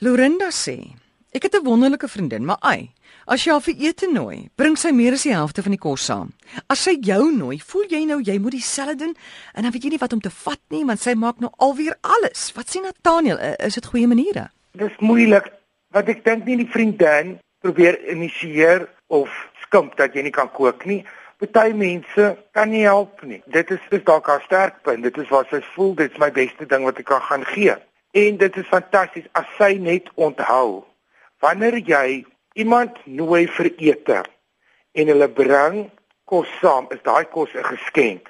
Lorinda sê, ek het 'n wonderlike vriendin, maar ai, as jy haar vir ete nooi, bring sy meer as die helfte van die kos saam. As sy jou nooi, voel jy nou jy moet dieselfde doen en dan weet jy nie wat om te vat nie, want sy maak nou alweer alles. Wat sê Nathaniel, is dit goeie maniere? Dis moeilik, want ek dink nie die vriendin probeer initieer of skimp dat jy nie kan kook nie. Party mense kan nie help nie. Dit is dis dalk haar sterkpunt. Dit is wat sy voel, dit is my beste ding wat ek kan gaan gee. En dit is fantasties as sy net onthou wanneer jy iemand nooi vir ete en hulle bring kos saam, is daai kos 'n geskenk.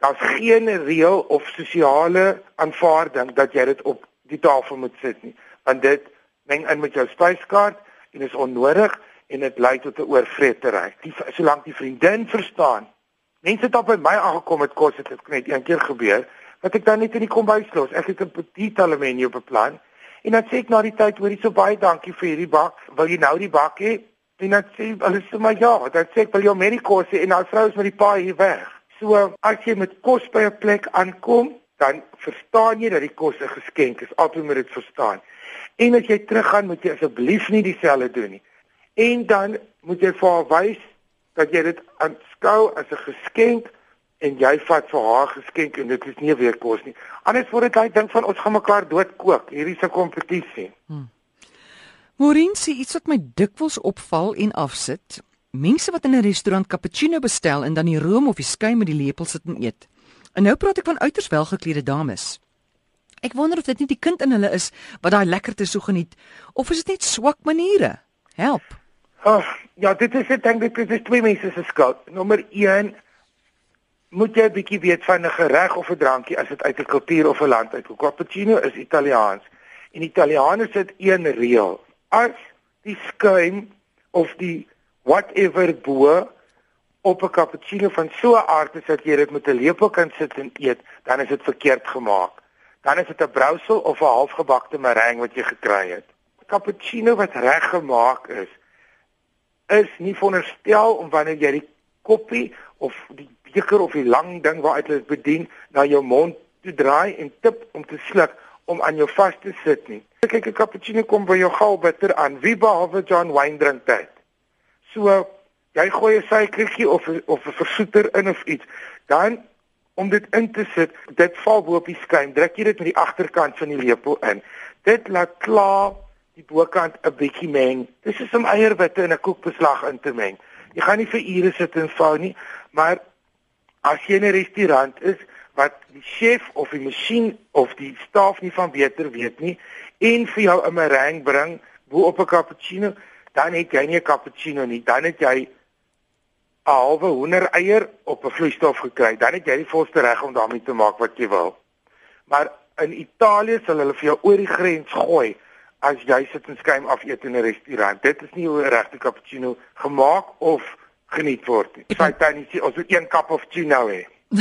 Daar's geen reël of sosiale aanvaarding dat jy dit op die tafel moet sit nie, want dit meng in met jou spyskaart en is onnodig en dit lei tot 'n oorvretery. Die solank die vriendin verstaan. Mense het op by my aangekom met kos het dit net een keer gebeur wat ek dan net in die kombuis los. Ek het 'n petit aluminium beplan en dan sê ek na die tyd hoor jy so baie dankie vir hierdie bak. Wil jy nou die bak hê? En dan sê hulle so maar ja, dan sê ek wil jou die kos hê en dan vrou is met die paai hier weg. So as jy met kos by 'n plek aankom, dan verstaan jy dat die kos 'n geskenk is. Altyd moet dit verstaan. En as jy teruggaan, moet jy asseblief nie dieselfde doen nie. En dan moet jy vir haar wys dat jy dit aanskou as 'n geskenk en jy vat vir haar geskenk en dit is nie weer kos nie. Anders word dit daai ding van ons gaan mekaar doodkook. Hierdie is 'n kompetisie. Hmm. Morin sê iets wat my dikwels opval en afsit. Mense wat in 'n restaurant cappuccino bestel en dan die room of die skuim met die lepel sit en eet. En nou praat ek van uiters welgeklede dames. Ek wonder of dit nie die kind in hulle is wat daai lekkerte so geniet of is dit net swak maniere? Help. Oh, ja, dit is ek dink dit is twee mense se skuld. Nommer 1 moet jy 'n bietjie weet van 'n gereg of 'n drankie as dit uit 'n kultuur of 'n land uitkom. Cappuccino is Italiaans en Italianers het een reël. As die skuim of die whatever bo op 'n cappuccino van so 'n aard is dat jy dit met 'n lepel kan sit en eet, dan is dit verkeerd gemaak. Dan is dit 'n brousel of 'n halfgebakte meringue wat jy gekry het. Cappuccino wat reg gemaak is, is nie veronderstel om wanneer jy die koppie of beker of die lang ding waaruit hulle dit bedien na jou mond toe draai en tip om te sluk om aan jou vas te sit nie. Kyk 'n cappuccino kom by jou gou bitter aan. Wie behalwe John Wayne drink dit? So jy gooi 'n suikertjie of of 'n versoeter in of iets. Dan om dit in te sit, dit val bo op die skuim. Druk jy dit met die agterkant van die lepel in. Dit laat klaar die bokant 'n bietjie meng. Dis is om eierwitte in 'n koekbeslag in te meng. Jy gaan nie vir ure sit en vou nie, maar as jy 'n restaurant is wat die chef of die masjien of die staf nie van beter weet nie en vir jou 'n meringue bring bo op 'n cappuccino, dan het jy nie 'n cappuccino nie, dan het jy 'n halwe hoendereier op 'n vloeistof gekry. Dan het jy die volste reg om daarmee te maak wat jy wil. Maar in Italië sal hulle vir jou oor die grens gooi as jy sit en skuim af eet in 'n restaurant. Dit is nie hoe 'n regte cappuccino gemaak of geniet word nie. Sy tannie sê ons moet een kap of chino hê.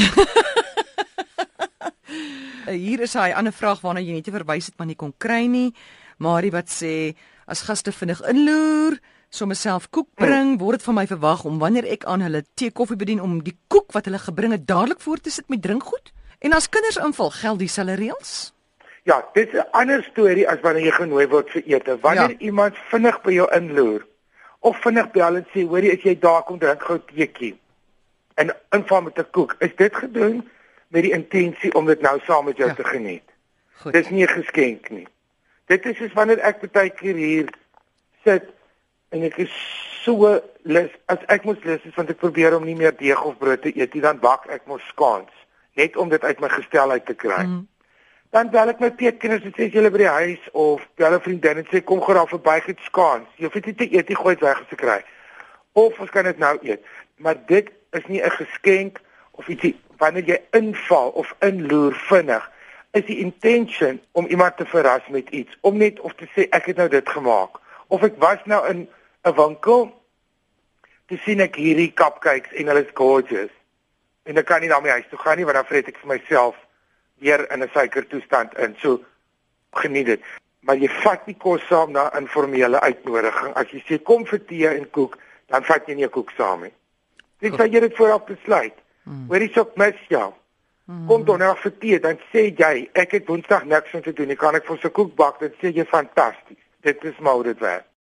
Hier is hy 'n ander vraag waarna jy nie te verwys het maar nie kon kry nie. Marie wat sê as gaste vinnig inloer, sommer self koek bring, word dit van my verwag om wanneer ek aan hulle tee koffie bedien om die koek wat hulle gebring het dadelik voor te sit met drinkgoed? En as kinders inval, geld dieselfde reëls? Ja, dit is 'n ander storie as wanneer jy genooi word vir ete. Wanneer ja. iemand vinnig by jou inloer, of vinnig bel en sê hoorie as jy daar kom drink gou teetjie en inval met 'n koek. Is dit gedoen met die intensie om dit nou saam met jou ja. te geniet? Goed. dis nie 'n geskenk nie. Dit is soos wanneer ek baie keer hier sit en ek is so lus as ek moet lus is want ek probeer om nie meer deeg of brood te eet nie dan bak ek mos skaans net om dit uit my gestel uit te kry. Mm dan bel ek my peetkinders en sê julle by die huis of bel 'n vriendin en sê kom gou daar verby gee skaans. Jy hoef dit te eet, jy gooi dit weg as jy kry. Of ons kan dit nou eet. Maar dit is nie 'n geskenk of ietsie wanneer jy inval of inloer vinnig is die intention om iemand te verras met iets om net of te sê ek het nou dit gemaak of ek was nou in 'n winkel te sien ek hierdie cupcakes en hulle is gorgeous en ek kan nie na my huis toe gaan nie want dan vreet ek vir myself weer in 'n suikertoestand in. So geniet dit. Maar jy vat nie kos saam na informele uitnodiging. As jy sê kom vir tee en koek, dan vat jy nie 'n koek saam nie. Dis wat jy dit voorop besluit. Hmm. Hoor jy sok mes jou. Mm. Kom dan nou vir tee, dan sê jy, ek het Woensdag niks om te doen. Ek kan ek vir se koek bak, dit sê jy fantasties. Dit is maar dit werk.